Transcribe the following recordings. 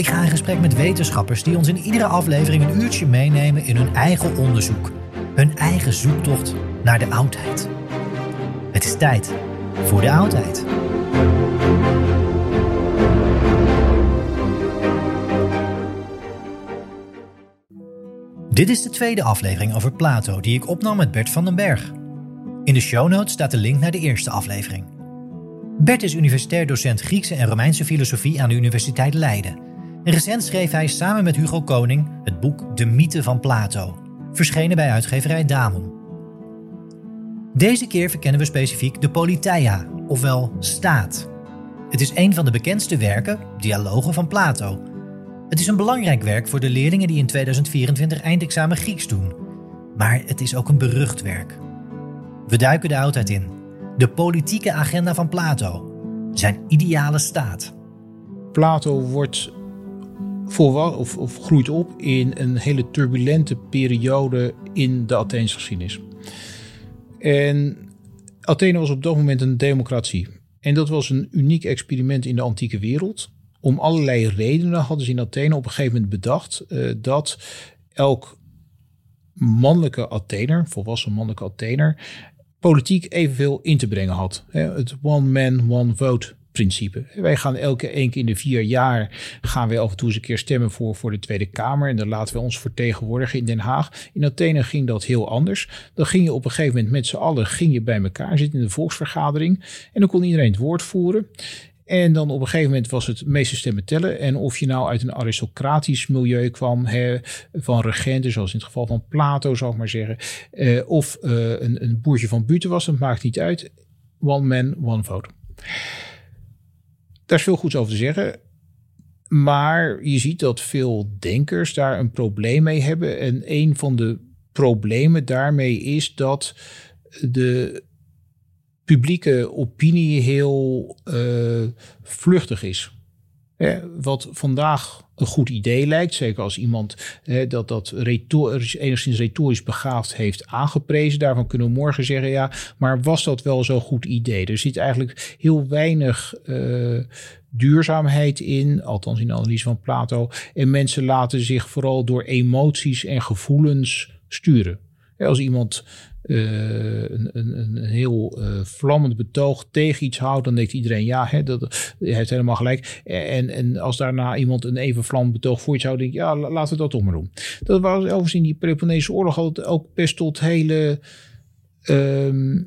Ik ga in gesprek met wetenschappers die ons in iedere aflevering een uurtje meenemen in hun eigen onderzoek, hun eigen zoektocht naar de oudheid. Het is tijd voor de oudheid. Dit is de tweede aflevering over Plato die ik opnam met Bert van den Berg. In de show notes staat de link naar de eerste aflevering. Bert is universitair docent Griekse en Romeinse filosofie aan de Universiteit Leiden. En recent schreef hij samen met Hugo Koning het boek De Mythe van Plato, verschenen bij uitgeverij Damon. Deze keer verkennen we specifiek de Politeia, ofwel staat. Het is een van de bekendste werken, dialogen van Plato. Het is een belangrijk werk voor de leerlingen die in 2024 eindexamen Grieks doen. Maar het is ook een berucht werk. We duiken de oudheid in. De politieke agenda van Plato. Zijn ideale staat. Plato wordt volwa- of, groeit op in een hele turbulente periode in de Atheense geschiedenis. En Athene was op dat moment een democratie. En dat was een uniek experiment in de antieke wereld. Om allerlei redenen hadden ze in Athene op een gegeven moment bedacht eh, dat elk mannelijke Athener, volwassen mannelijke Athener, politiek evenveel in te brengen had. Het one man, one vote principe. Wij gaan elke één keer in de vier jaar gaan we af en toe eens een keer stemmen voor, voor de Tweede Kamer. En dan laten we ons vertegenwoordigen in Den Haag. In Athene ging dat heel anders. Dan ging je op een gegeven moment met z'n allen ging je bij elkaar zitten in de volksvergadering. En dan kon iedereen het woord voeren. En dan op een gegeven moment was het meeste stemmen tellen. En of je nou uit een aristocratisch milieu kwam, van regenten, zoals in het geval van Plato, zou ik maar zeggen. eh, of eh, een, een boertje van Buten was, dat maakt niet uit. One man, one vote. Daar is veel goeds over te zeggen. Maar je ziet dat veel denkers daar een probleem mee hebben. En een van de problemen daarmee is dat de publieke opinie heel eh, vluchtig is. Wat vandaag een goed idee lijkt, zeker als iemand dat dat retorisch, enigszins retorisch begaafd heeft aangeprezen. Daarvan kunnen we morgen zeggen, ja, maar was dat wel zo'n goed idee? Er zit eigenlijk heel weinig eh, duurzaamheid in, althans in de analyse van Plato. En mensen laten zich vooral door emoties en gevoelens sturen. Als iemand eh, een, een, een heel eh, vlammend betoog tegen iets houdt, dan denkt iedereen ja, hè, dat, hij heeft helemaal gelijk. En, en als daarna iemand een even vlammend betoog voor iets houdt, denk ik ja, la- laten we dat toch maar doen. Dat was overigens in die Peloponnese oorlog ook best tot hele ehm,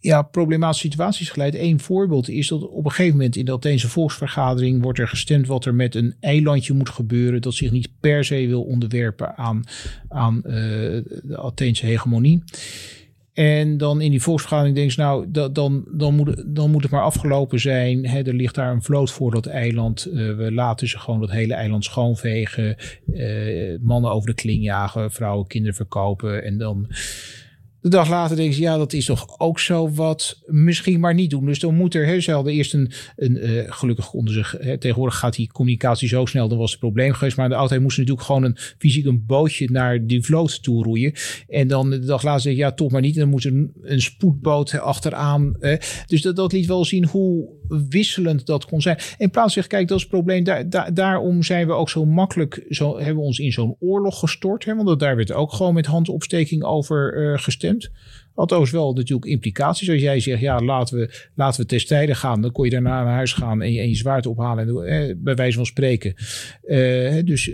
ja, problematische situaties geleid. Eén voorbeeld is dat op een gegeven moment in de Atheense volksvergadering wordt er gestemd wat er met een eilandje moet gebeuren. Dat zich niet per se wil onderwerpen aan, aan uh, de Atheense hegemonie. En dan in die volksvergadering denken nou, dan, dan, moet, dan moet het maar afgelopen zijn. Hè, er ligt daar een vloot voor dat eiland. Uh, we laten ze gewoon dat hele eiland schoonvegen. Uh, mannen over de kling jagen, vrouwen, kinderen verkopen. En dan de dag later denken ze, ja, dat is toch ook zo wat. Misschien maar niet doen. Dus dan moet er, hè, ze hadden eerst een, een uh, gelukkig onder zich. Hè, tegenwoordig gaat die communicatie zo snel, dan was het probleem geweest. Maar de altijd moesten natuurlijk gewoon een fysiek een bootje naar die vloot toe roeien. En dan de dag later zeggen, ja, toch maar niet. En dan moet er een, een spoedboot achteraan. Dus dat, dat liet wel zien hoe wisselend dat kon zijn. In plaats van, kijk, dat is het probleem. Daar, daar, daarom zijn we ook zo makkelijk, zo hebben we ons in zo'n oorlog gestort. Want daar werd ook gewoon met handopsteking over uh, gestemd. Althans wel natuurlijk implicaties. Als jij zegt, ja, laten we, laten we gaan. Dan kon je daarna naar huis gaan en je, en zwaard ophalen. En, eh, bij wijze van spreken. Uh, dus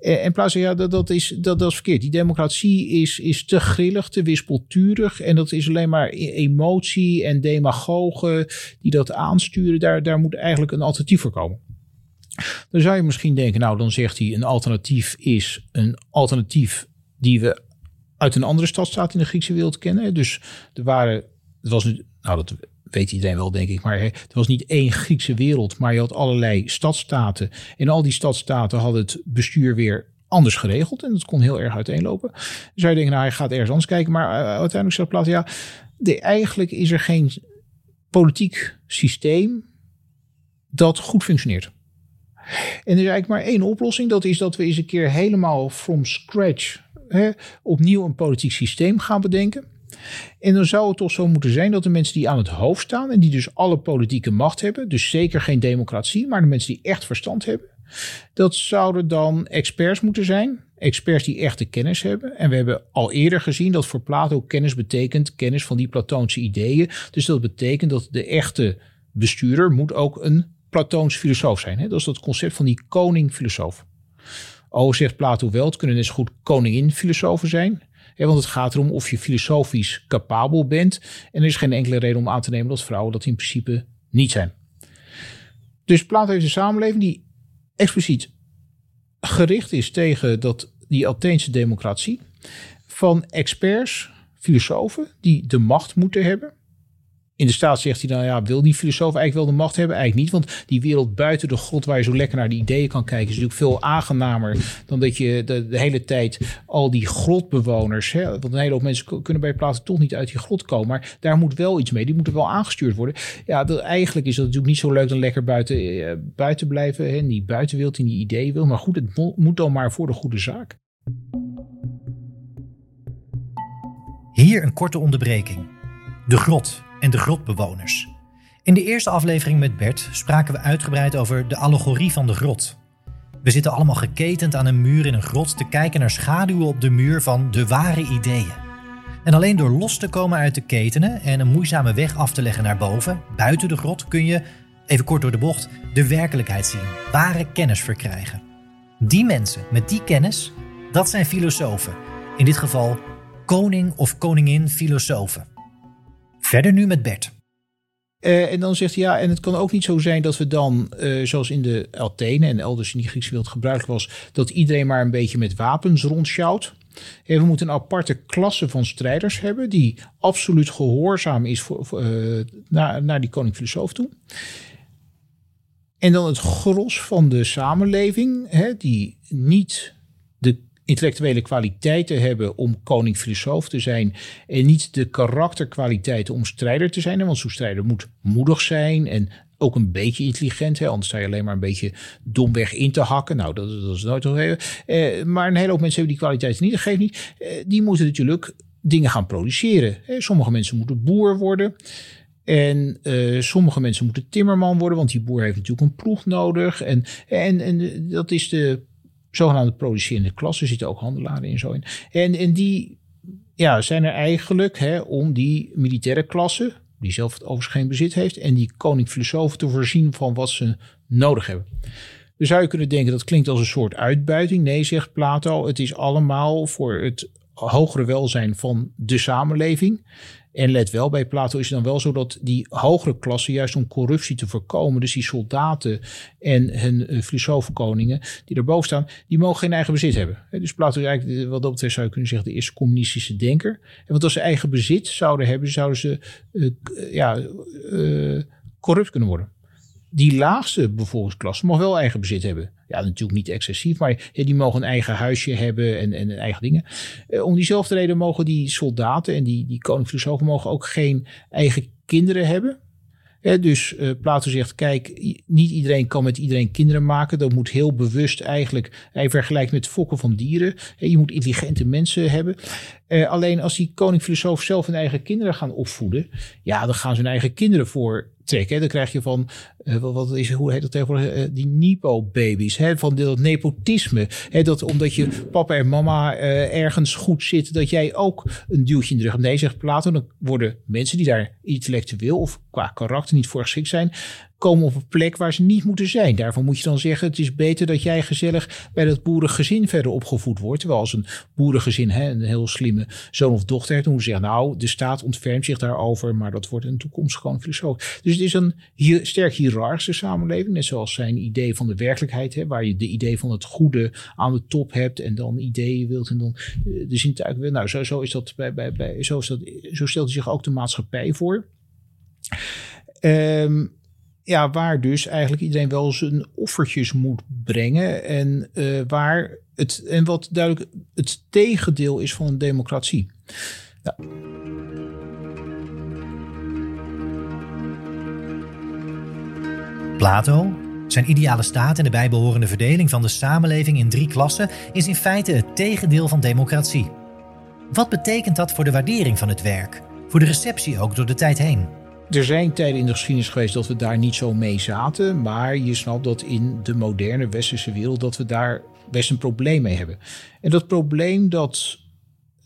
uh, in plaats van, ja, dat, dat, is, dat, dat is verkeerd. Die democratie is, is te grillig, te wispelturig. En dat is alleen maar e-, emotie en demagogen die dat aansturen. Daar, daar moet eigenlijk een alternatief voor komen. Dan zou je misschien denken, nou dan zegt hij een alternatief is een alternatief die we uit een andere stadstaat in de Griekse wereld kennen. Dus er waren, het was nu, nou dat weet iedereen wel denk ik, maar het was niet één Griekse wereld, maar je had allerlei stadstaten. En al die stadstaten hadden het bestuur weer anders geregeld en dat kon heel erg uiteenlopen. Dan zou je denken, nou hij gaat ergens anders kijken, maar uh, uiteindelijk zegt Plato, ja, de, eigenlijk is er geen politiek systeem dat goed functioneert. En er is eigenlijk maar één oplossing. Dat is dat we eens een keer helemaal from scratch opnieuw een politiek systeem gaan bedenken. En dan zou het toch zo moeten zijn dat de mensen die aan het hoofd staan en die dus alle politieke macht hebben, dus zeker geen democratie, maar de mensen die echt verstand hebben, dat zouden dan experts moeten zijn. Experts die echte kennis hebben. En we hebben al eerder gezien dat voor Plato kennis betekent kennis van die Platoonse ideeën. Dus dat betekent dat de echte bestuurder moet ook een Platoons filosoof zijn. Hè? Dat is dat concept van die koning-filosoof. Oh, zegt Plato wel, het kunnen zo goed koningin-filosofen zijn. want het gaat erom of je filosofisch capabel bent. En er is geen enkele reden om aan te nemen dat vrouwen dat in principe niet zijn. Dus Plato heeft een samenleving die expliciet gericht is tegen dat, die Atheense democratie. Van experts, filosofen, die de macht moeten hebben. In de staat zegt hij dan, ja, wil die filosoof eigenlijk wel de macht hebben? Eigenlijk niet, want die wereld buiten de grot waar je zo lekker naar die ideeën kan kijken, is natuurlijk veel aangenamer dan dat je de, hele tijd al die grotbewoners, hè, want een hele hoop mensen kunnen bij plaatsen toch niet uit die grot komen, maar daar moet wel iets mee, die moeten wel aangestuurd worden. Ja, dat, eigenlijk is dat natuurlijk niet zo leuk dan lekker buiten, uh, buiten blijven, hè, die buitenwereld, in die ideeën wil, maar goed, het moet dan maar voor de goede zaak. Hier een korte onderbreking. De grot en de grotbewoners. In de eerste aflevering met Bert spraken we uitgebreid over de allegorie van de grot. We zitten allemaal geketend aan een muur in een grot te kijken naar schaduwen op de muur van de ware ideeën. En alleen door los te komen uit de ketenen en een moeizame weg af te leggen naar boven, buiten de grot, kun je, even kort door de bocht, de werkelijkheid zien, ware kennis verkrijgen. Die mensen met die kennis, dat zijn filosofen. In dit geval koning of koningin filosofen. Verder nu met Bert. Uh, en dan zegt hij ja, en het kan ook niet zo zijn dat we dan, uh, zoals in de Athene en elders in die Griekse wereld gebruikelijk was, dat iedereen maar een beetje met wapens rondsjouwt. En we moeten een aparte klasse van strijders hebben die absoluut gehoorzaam is voor, uh, naar, naar die koning-filosoof toe. En dan het gros van de samenleving, hè, die niet intellectuele kwaliteiten hebben om koning-filosoof te zijn. En niet de karakterkwaliteiten om strijder te zijn. Want zo'n strijder moet moedig zijn en ook een beetje intelligent. Hè? Anders sta je alleen maar een beetje domweg in te hakken. Nou, dat, dat is nooit zo. Eh, maar een hele hoop mensen hebben die kwaliteiten niet. Dat geeft niet. Eh, die moeten natuurlijk dingen gaan produceren. Sommige mensen moeten boer worden. En uh, sommige mensen moeten timmerman worden, want die boer heeft natuurlijk een ploeg nodig. En, en, en dat is de zogenaamde producerende klasse, zitten ook handelaren in zo in. En, en die ja, zijn er eigenlijk hè, om die militaire klasse, die zelf het overigens geen bezit heeft, en die koning-filosofen te voorzien van wat ze nodig hebben. Dus zou je kunnen denken dat klinkt als een soort uitbuiting. Nee, zegt Plato, het is allemaal voor het hogere welzijn van de samenleving. En let wel, bij Plato is het dan wel zo dat die hogere klassen, juist om corruptie te voorkomen, dus die soldaten en hun uh, filosofenkoningen die erboven staan, die mogen geen eigen bezit hebben. Dus Plato is eigenlijk, eh, wat dat betreft zou je kunnen zeggen, de eerste communistische denker. En want als ze eigen bezit zouden hebben, zouden ze uh, ja, uh, corrupt kunnen worden. Die laagste bevolkingsklasse mag wel eigen bezit hebben. Ja, natuurlijk niet excessief, maar die mogen een eigen huisje hebben en, en eigen dingen. Uh, om diezelfde reden mogen die soldaten en die, die koninklijke mogen ook geen eigen kinderen hebben. He, dus uh, Plato zegt, kijk, niet iedereen kan met iedereen kinderen maken. Dat moet heel bewust eigenlijk, hij vergelijkt met fokken van dieren. Je moet intelligente mensen hebben. Uh, alleen als die koning-filosoof zelf hun eigen kinderen gaan opvoeden, ja, dan gaan ze hun eigen kinderen voor trekken. Dan krijg je van, uh, wat is, hoe heet dat tegenwoordig, uh, die Nipo-baby's, van dat nepotisme. Hè, dat omdat je papa en mama uh, ergens goed zitten, dat jij ook een duwtje in de rug. Nee, zegt Plato, dan worden mensen die daar intellectueel of qua karakter niet voor geschikt zijn, komen op een plek waar ze niet moeten zijn. Daarvan moet je dan zeggen, het is beter dat jij gezellig bij dat boerengezin verder opgevoed wordt. Terwijl als een boerengezin hè, een heel slimme zoon of dochter heeft, dan je zeggen, nou, de staat ontfermt zich daarover, maar dat wordt een toekomst gewoon filosoof. Dus het is een hier, sterk hiërarchische samenleving, net zoals zijn idee van de werkelijkheid, hè, waar je de idee van het goede aan de top hebt en dan ideeën wilt en dan de zintuigen wil. Nou, zo, zo is dat bij, bij, bij zo, is dat, zo stelt hij zich ook de maatschappij voor. Um, ja, waar dus eigenlijk iedereen wel zijn offertjes moet brengen. En uh, waar het, en wat duidelijk het tegendeel is van een democratie. Ja. Plato, zijn ideale staat en de bijbehorende verdeling van de samenleving in drie klassen is in feite het tegendeel van democratie. Wat betekent dat voor de waardering van het werk, voor de receptie ook door de tijd heen? Er zijn tijden in de geschiedenis geweest dat we daar niet zo mee zaten. Maar je snapt dat in de moderne westerse wereld dat we daar best een probleem mee hebben. En dat probleem dat,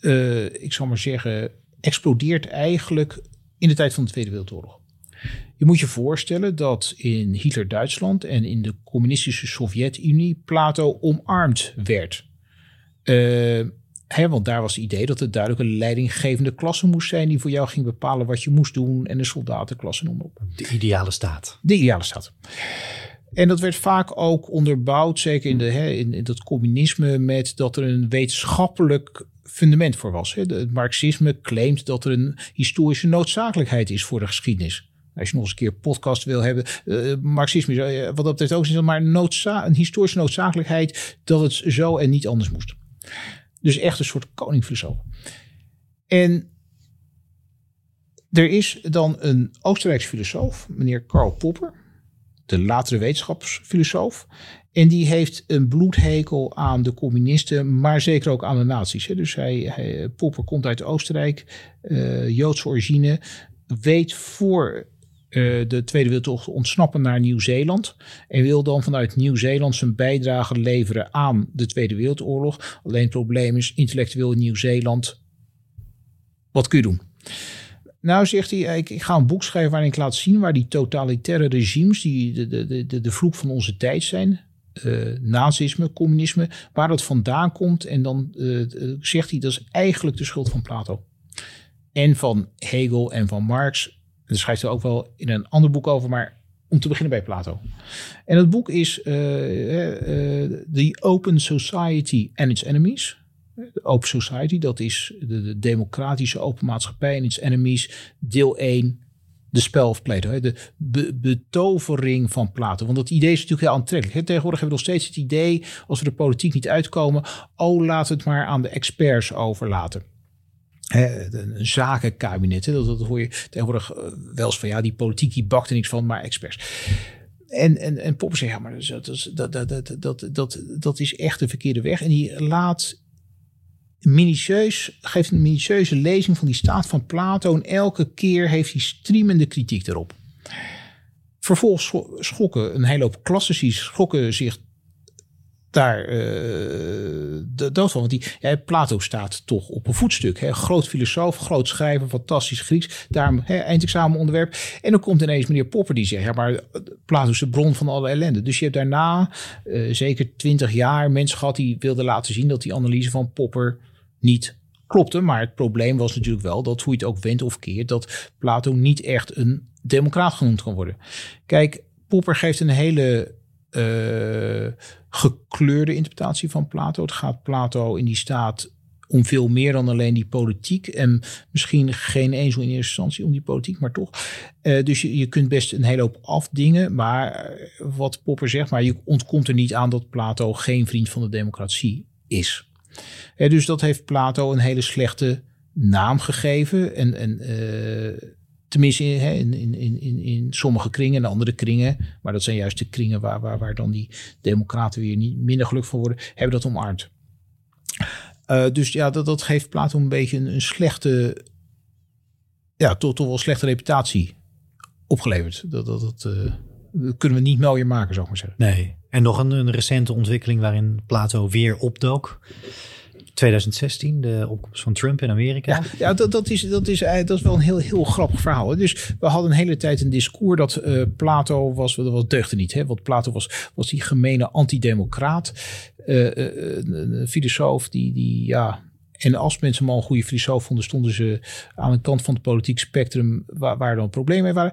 uh, ik zal maar zeggen, explodeert eigenlijk in de tijd van de Tweede Wereldoorlog. Je moet je voorstellen dat in Hitler-Duitsland en in de communistische Sovjet-Unie Plato omarmd werd. Uh, He, want daar was het idee dat het duidelijk een leidinggevende klasse moest zijn die voor jou ging bepalen wat je moest doen en de soldatenklasse noem op. De ideale staat. De ideale staat. En dat werd vaak ook onderbouwd, zeker in, de, he, in, in dat communisme, met dat er een wetenschappelijk fundament voor was. Het marxisme claimt dat er een historische noodzakelijkheid is voor de geschiedenis. Als je nog eens een keer podcast wil hebben. Uh, marxisme, uh, wat dat betreft ook niet, maar noodza een historische noodzakelijkheid dat het zo en niet anders moest. Dus echt een soort koningfilosoof. En er is dan een Oostenrijkse filosoof, meneer Karl Popper, de latere wetenschapsfilosoof. En die heeft een bloedhekel aan de communisten, maar zeker ook aan de nazi's. Dus hij, hij Popper komt uit Oostenrijk, uh, Joodse origine, weet voor uh, de Tweede Wereldoorlog ontsnappen naar Nieuw-Zeeland. En wil dan vanuit Nieuw-Zeeland zijn bijdrage leveren aan de Tweede Wereldoorlog. Alleen het probleem is, intellectueel in Nieuw-Zeeland, wat kun je doen? Nou zegt hij, ik, ga een boek schrijven waarin ik laat zien waar die totalitaire regimes, die de, de, de, de vloek van onze tijd zijn, uh, nazisme, communisme, waar dat vandaan komt. En dan uh, zegt hij, dat is eigenlijk de schuld van Plato. En van Hegel en van Marx daar schrijft hij ook wel in een ander boek over, maar om te beginnen bij Plato. En het boek is uh, uh, The Open Society and Its Enemies. De Open Society, dat is de, de, democratische open maatschappij en its enemies, deel 1, de spel of Plato. De be betovering van Plato. Want dat idee is natuurlijk heel aantrekkelijk. Tegenwoordig hebben we nog steeds het idee, als we de politiek niet uitkomen, oh, we het maar aan de experts overlaten een zakenkabinet. Dat, dat hoor je tegenwoordig eh, wel eens van ja, die politiek die bakt er niks van, maar experts. En, en, en Popper zegt, ja, maar dat, dat, dat, dat, dat, dat, dat is echt de verkeerde weg. En die laat minutieus, geeft een minutieuze lezing van die staat van Plato. En elke keer heeft hij streamende kritiek erop. Vervolgens schokken een hele hoop klassici schokken zich daar uh, dood van. Want die, ja, Plato staat toch op een voetstuk. Hè? Groot filosoof, groot schrijver, fantastisch Grieks. Daarom hè, eindexamen onderwerp. En dan komt ineens meneer Popper die zegt... ja, maar Plato is de bron van alle ellende. Dus je hebt daarna uh, zeker twintig jaar mensen gehad... die wilden laten zien dat die analyse van Popper niet klopte. Maar het probleem was natuurlijk wel dat, hoe je het ook wendt of keert, dat Plato niet echt een democraat genoemd kan worden. Kijk, Popper geeft een hele uh, gekleurde interpretatie van Plato. Het gaat Plato in die staat om veel meer dan alleen die politiek. En misschien geen eens in eerste instantie om die politiek, maar toch. Uh, dus je, je kunt best een hele hoop afdingen. Maar eh, wat Popper zegt, maar je ontkomt er niet aan dat Plato geen vriend van de democratie is. Dus dat heeft Plato een hele slechte naam gegeven. En, en tenminste in, in, in, in, sommige kringen en andere kringen, maar dat zijn juist de kringen waar, waar, waar dan die democraten weer niet minder gelukkig van worden, hebben dat omarmd. Uh, dus ja, dat, dat geeft Plato een beetje een, een slechte, ja, toch, toch wel slechte reputatie opgeleverd. Dat, dat, dat, uh, dat, kunnen we niet mooier maken, zou ik maar zeggen. Nee. En nog een, een recente ontwikkeling waarin Plato weer opdook. 2016, de opkomst van Trump in Amerika. Ja, ja dat, dat, is, dat, is, eh, dat is wel een heel, heel grappig verhaal. Dus we hadden een hele tijd een discours dat uh, Plato was, dat was deugde niet. Hè? Want Plato was, was die gemene antidemocraat. Uh, filosoof die, die ja, en als mensen hem al een goede filosoof vonden, stonden ze aan de kant van het politiek spectrum waar, waar dan problemen mee waren.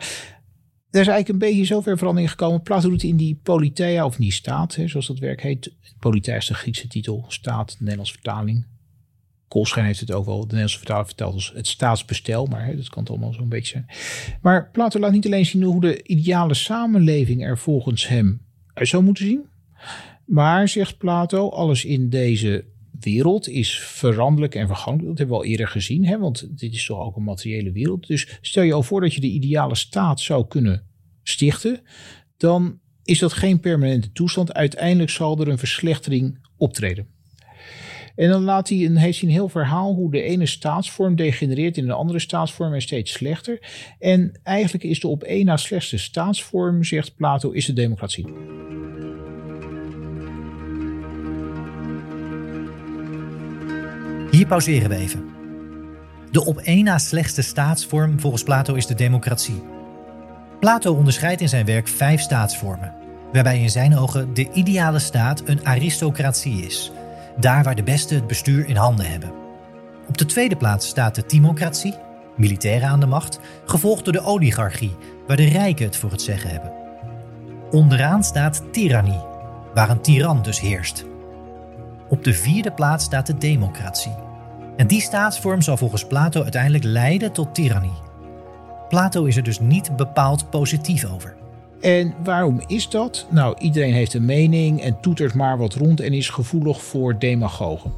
Er is eigenlijk een beetje zover verandering gekomen. Plato doet in die Politeia, of die staat, hè, zoals dat werk heet. Politeia is de Griekse titel, staat, de Nederlandse vertaling. Kolschijn heeft het ook wel, de Nederlandse vertaling vertelt als het staatsbestel, maar dat kan het allemaal zo'n beetje zijn. Maar Plato laat niet alleen zien hoe de ideale samenleving er volgens hem uit zou moeten zien. Maar, zegt Plato, alles in deze wereld is veranderlijk en vergankelijk. Dat hebben we al eerder gezien, hè? want dit is toch ook een materiële wereld. Dus stel je al voor dat je de ideale staat zou kunnen stichten, dan is dat geen permanente toestand. Uiteindelijk zal er een verslechtering optreden. En dan laat hij een, heeft hij een heel verhaal hoe de ene staatsvorm degenereert in een andere staatsvorm en steeds slechter. En eigenlijk is de op één na slechtste staatsvorm, zegt Plato, is de democratie. Hier pauzeren we even. De op één na slechtste staatsvorm volgens Plato is de democratie. Plato onderscheidt in zijn werk vijf staatsvormen, waarbij in zijn ogen de ideale staat een aristocratie is, daar waar de beste het bestuur in handen hebben. Op de tweede plaats staat de timocratie, militairen aan de macht, gevolgd door de oligarchie, waar de rijken het voor het zeggen hebben. Onderaan staat tirannie, waar een tiran dus heerst. Op de vierde plaats staat de democratie. En die staatsvorm zal volgens Plato uiteindelijk leiden tot tirannie. Plato is er dus niet bepaald positief over. En waarom is dat? Nou, iedereen heeft een mening en toetert maar wat rond en is gevoelig voor demagogen.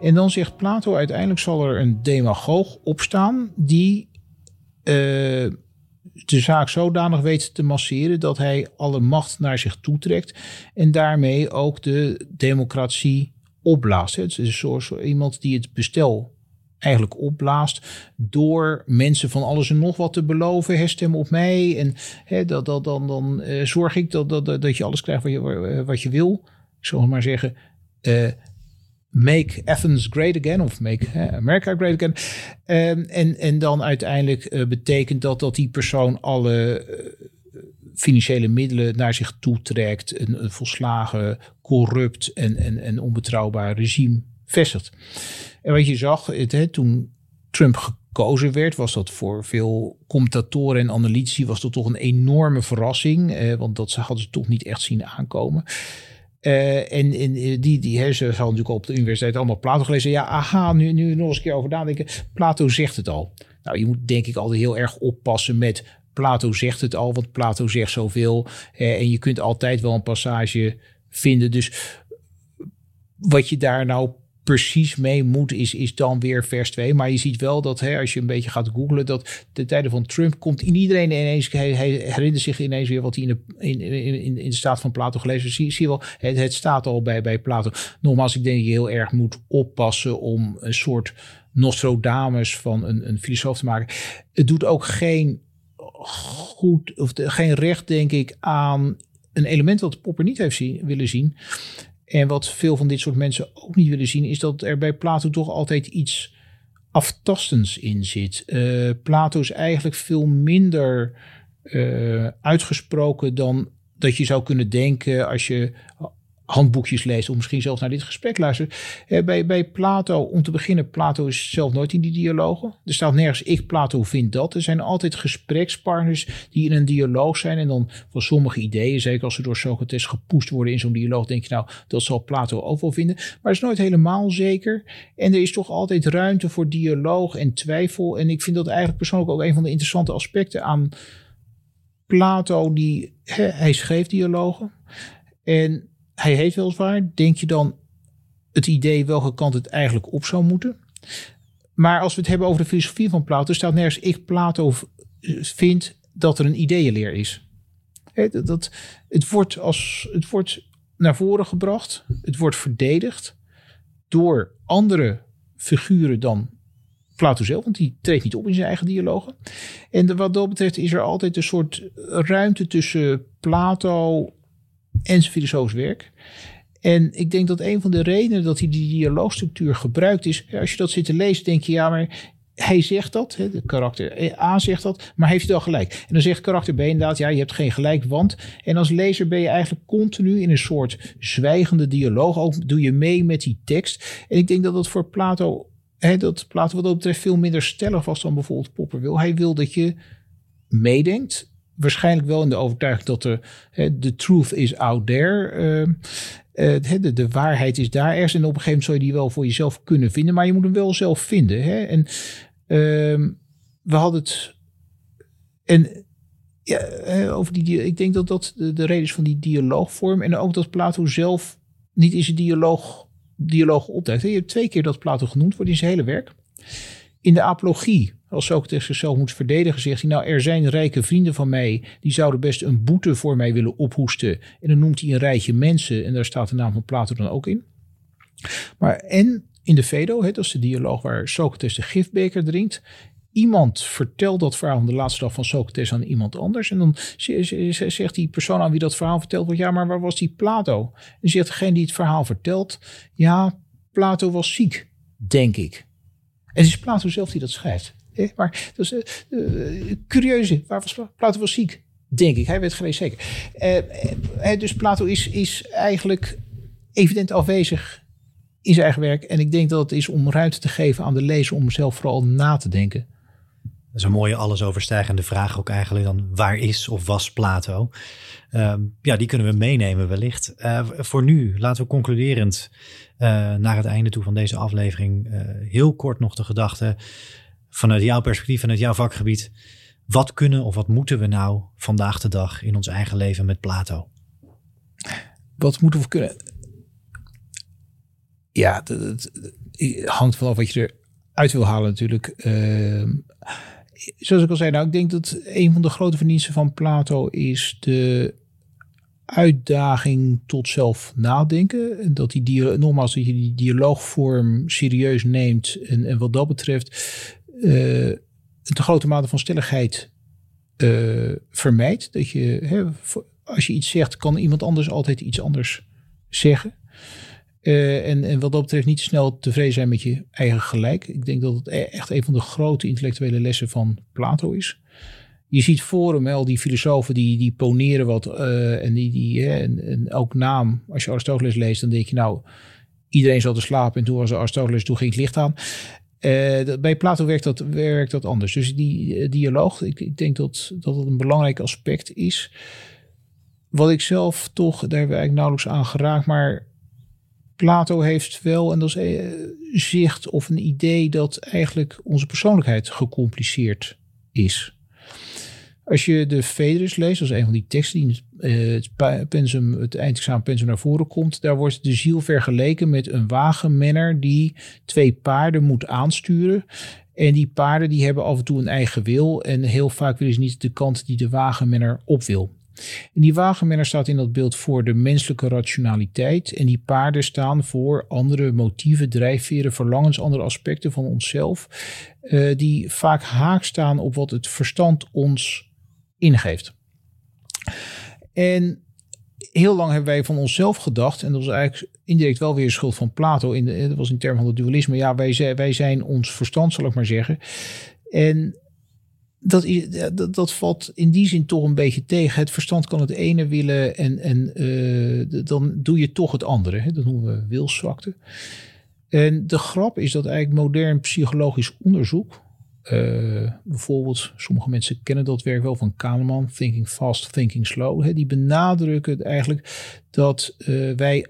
En dan zegt Plato, uiteindelijk zal er een demagoog opstaan die uh, de zaak zodanig weet te masseren dat hij alle macht naar zich toetrekt en daarmee ook de democratie opblaast. Het is zo, zo iemand die het bestel eigenlijk opblaast door mensen van alles en nog wat te beloven. Hè, stem op mij en hè, dat, dat, dan, dan uh, zorg ik dat, dat, dat je alles krijgt wat je, wat je wil. Ik zal maar zeggen, uh, make Athens great again of make America great again. Um, en, en dan uiteindelijk betekent dat dat die persoon alle financiële middelen naar zich toetrekt, een, een volslagen corrupt en, en, en onbetrouwbaar regime vestigt. En wat je zag, het, toen Trump gekozen werd, was dat voor veel commentatoren en analytici was dat toch een enorme verrassing. Eh, want dat hadden ze toch niet echt zien aankomen. Uh, en, en die, die ze natuurlijk op de universiteit allemaal Plato gelezen. Ja, aha, nu, nu nog eens een keer over nadenken. Plato zegt het al. Nou, je moet denk ik altijd heel erg oppassen met Plato zegt het al, want Plato zegt zoveel. En je kunt altijd wel een passage vinden. Dus wat je daar nou precies mee moet, is, is dan weer vers 2. Maar je ziet wel dat hè, als je een beetje gaat googlen, dat de tijden van Trump komt in iedereen ineens, hij, hij herinnert zich ineens weer wat hij in de, in, in, in de staat van Plato gelezen Zie, zie je wel, het, het staat al bij, bij Plato. Nogmaals, ik denk dat je heel erg moet oppassen om een soort Nostradamus van een, een filosoof te maken. Het doet ook geen goed, of geen recht, denk ik, aan een element wat Popper niet heeft zien, willen zien. En wat veel van dit soort mensen ook niet willen zien, is dat er bij Plato toch altijd iets aftastends in zit. Uh, Plato is eigenlijk veel minder uh, uitgesproken dan dat je zou kunnen denken als je handboekjes leest of misschien zelfs naar dit gesprek luistert. Eh, bij, bij Plato, om te beginnen, Plato is zelf nooit in die dialogen. Er staat nergens ik, Plato, vind dat. Er zijn altijd gesprekspartners die in een dialoog zijn en dan van sommige ideeën, zeker als ze door Socrates gepoest worden in zo'n dialoog, denk je nou, dat zal Plato ook wel vinden. Maar het is nooit helemaal zeker. En er is toch altijd ruimte voor dialoog en twijfel. En ik vind dat eigenlijk persoonlijk ook een van de interessante aspecten aan Plato, die, hij schreef dialogen. En hij heeft weliswaar, denk je dan het idee welke kant het eigenlijk op zou moeten. Maar als we het hebben over de filosofie van Plato, staat nergens ik Plato vind dat er een ideeënleer is. Dat, het, wordt als, het wordt naar voren gebracht, het wordt verdedigd door andere figuren dan Plato zelf, want die treedt niet op in zijn eigen dialogen. En wat dat betreft is er altijd een soort ruimte tussen Plato en zijn filosofisch werk. En ik denk dat een van de redenen dat hij die dialoogstructuur gebruikt is, als je dat zit te lezen, denk je ja, maar hij zegt dat, de karakter A zegt dat, maar heeft hij dan gelijk? En dan zegt karakter B inderdaad, ja, je hebt geen gelijk, want. En als lezer ben je eigenlijk continu in een soort zwijgende dialoog. Ook doe je mee met die tekst. En ik denk dat dat voor Plato, hè, dat Plato wat dat betreft veel minder stellig was dan bijvoorbeeld Popper wil. Hij wil dat je meedenkt waarschijnlijk wel in de overtuiging dat de, de truth is out there. Ehm, eh, de, de, waarheid is daar ergens. En op een gegeven moment zou je die wel voor jezelf kunnen vinden. Maar je moet hem wel zelf vinden. Hè? En ehm, we hadden het. En ja, over die, ik denk dat dat de, de reden is van die dialoogvorm. En ook dat Plato zelf niet in zijn dialoog, dialoog opduikt. Je hebt twee keer dat Plato genoemd wordt in zijn hele werk. In de apologie als Socrates zichzelf moet verdedigen, zegt hij: Nou, er zijn rijke vrienden van mij. die zouden best een boete voor mij willen ophoesten. En dan noemt hij een rijtje mensen. En daar staat de naam van Plato dan ook in. Maar en in de Vedo, dat is de dialoog waar Socrates de gifbeker drinkt. Iemand vertelt dat verhaal van de laatste dag van Socrates aan iemand anders. En dan zegt die persoon aan wie dat verhaal vertelt: Ja, maar waar was die Plato? En zegt degene die het verhaal vertelt: Ja, Plato was ziek, denk ik. En het is Plato zelf die dat schrijft. Maar is uh, curieuze. Waar was Plato was ziek, denk ik. Hij werd geweest, zeker. Uh, dus Plato is, is eigenlijk evident afwezig in zijn eigen werk. En ik denk dat het is om ruimte te geven aan de lezer om zelf vooral na te denken. Dat is een mooie alles overstijgende vraag ook eigenlijk dan. Waar is of was Plato? Uh, ja, die kunnen we meenemen wellicht. Voor nu, laten we concluderend naar het einde toe van deze aflevering heel kort nog de gedachte vanuit jouw perspectief, vanuit jouw vakgebied. Wat kunnen of wat moeten we nou vandaag de dag in ons eigen leven met Plato? Wat moeten we kunnen? Ja, het, hangt vanaf wat je eruit wil halen natuurlijk. Uh, zoals ik al zei, nou, ik denk dat een van de grote verdiensten van Plato is de uitdaging tot zelf nadenken. En dat die, nogmaals, dat je die dialoogvorm serieus neemt. En, en wat dat betreft een te grote mate van stelligheid uh, vermijdt. Dat je, hè, als je iets zegt, kan iemand anders altijd iets anders zeggen. Uh, en, en wat dat betreft niet snel tevreden zijn met je eigen gelijk. Ik denk dat het e-, echt een van de grote intellectuele lessen van Plato is. Je ziet voor hem al die filosofen die, die poneren wat. Uh, en, die, die, hè, en, en ook naam, als je Aristoteles leest, dan denk je nou, iedereen zat te slapen. En toen was Aristoteles, toen ging het licht aan. Uh, bij Plato werkt dat, werkt dat anders. Dus die uh, dialoog, ik, ik, denk dat, dat een belangrijk aspect is. Wat ik zelf toch, daar hebben we eigenlijk nauwelijks aan geraakt, maar Plato heeft wel, en dat is uh, zicht of een idee dat eigenlijk onze persoonlijkheid gecompliceerd is. Als je de Phaedrus leest, is een van die teksten die het, uh, pensum, het eindexamen pensum naar voren komt, daar wordt de ziel vergeleken met een wagenmenner die twee paarden moet aansturen. En die paarden die hebben af en toe een eigen wil en heel vaak willen ze niet de kant die de wagenmenner op wil. En die wagenmenner staat in dat beeld voor de menselijke rationaliteit. En die paarden staan voor andere motieven, drijfveren, verlangens, andere aspecten van onszelf. Uh, die vaak haak staan op wat het verstand ons ingeeft. En heel lang hebben wij van onszelf gedacht, en dat was eigenlijk indirect wel weer schuld van Plato, in de, dat was in termen van het dualisme. Ja, wij, wij zijn ons verstand, zal ik maar zeggen. En dat, dat, dat valt in die zin toch een beetje tegen. Het verstand kan het ene willen en, en uh, dan doe je toch het andere. Hè? Dat noemen we wilszwakte. En de grap is dat eigenlijk modern psychologisch onderzoek, uh, bijvoorbeeld, sommige mensen kennen dat werk wel van Kahneman, Thinking Fast, Thinking Slow. Hè? Die benadrukken eigenlijk dat uh, wij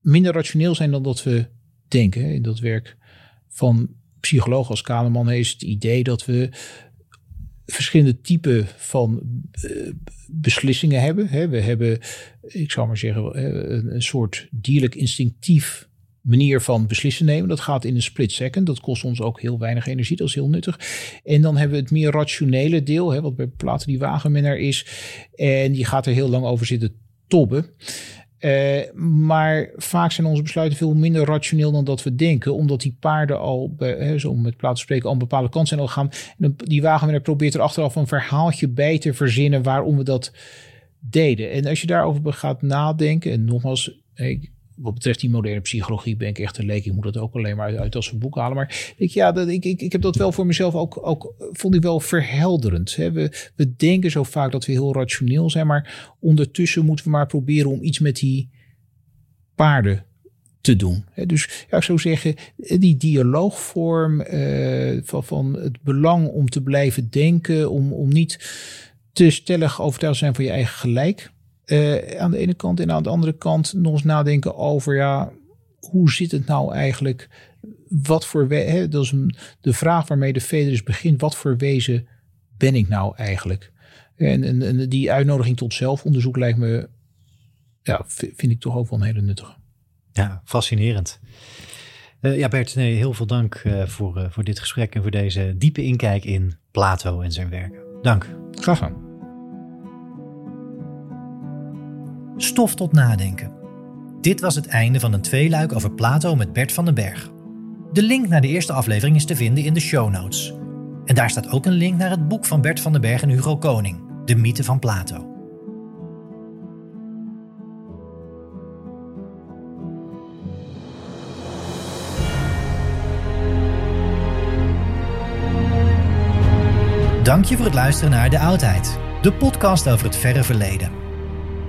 minder rationeel zijn dan dat we denken. In dat werk van psycholoog als Kahneman is het idee dat we verschillende typen van uh, beslissingen hebben. Hè. We hebben, ik zou maar zeggen, een, een soort dierlijk instinctief manier van beslissen nemen. Dat gaat in een split second. Dat kost ons ook heel weinig energie. Dat is heel nuttig. En dan hebben we het meer rationele deel, hè, wat bij Platen die wagenminnaar is. En die gaat er heel lang over zitten tobben. Uh, maar vaak zijn onze besluiten veel minder rationeel dan dat we denken. Omdat die paarden al, hè, zo met plaats spreken, al een bepaalde kant zijn al gaan. En die wagenwinnaar probeert er achteraf een verhaaltje bij te verzinnen waarom we dat deden. En als je daarover gaat nadenken, en nogmaals, ik wat betreft die moderne psychologie ben ik echt een leek. Ik moet dat ook alleen maar uit, uit als een boek halen. Maar ik, ja, dat, ik, ik, ik heb dat wel voor mezelf ook, ook vond ik wel verhelderend. Hè. We, we denken zo vaak dat we heel rationeel zijn. Maar ondertussen moeten we maar proberen om iets met die paarden te doen. Dus ja, ik zou zeggen, die dialoogvorm uh, van, van het belang om te blijven denken, om, om niet te stellig overtuigd zijn van je eigen gelijk. Uh, aan de ene kant en aan de andere kant nog eens nadenken over ja, hoe zit het nou eigenlijk? Wat voor hè, dat is een, de vraag waarmee de Federis begint. Wat voor wezen ben ik nou eigenlijk? En, en, en, die uitnodiging tot zelfonderzoek lijkt me, ja, vind ik toch ook wel een hele nuttige. Ja, fascinerend. Uh, ja, Bert, nee, heel veel dank uh, voor, voor dit gesprek en voor deze diepe inkijk in Plato en zijn werken. Dank. Graag gedaan. Stof tot nadenken. Dit was het einde van een tweeluik over Plato met Bert van den Berg. De link naar de eerste aflevering is te vinden in de show notes. En daar staat ook een link naar het boek van Bert van den Berg en Hugo Koning, De mythe van Plato. Dank je voor het luisteren naar De Oudheid, de podcast over het verre verleden.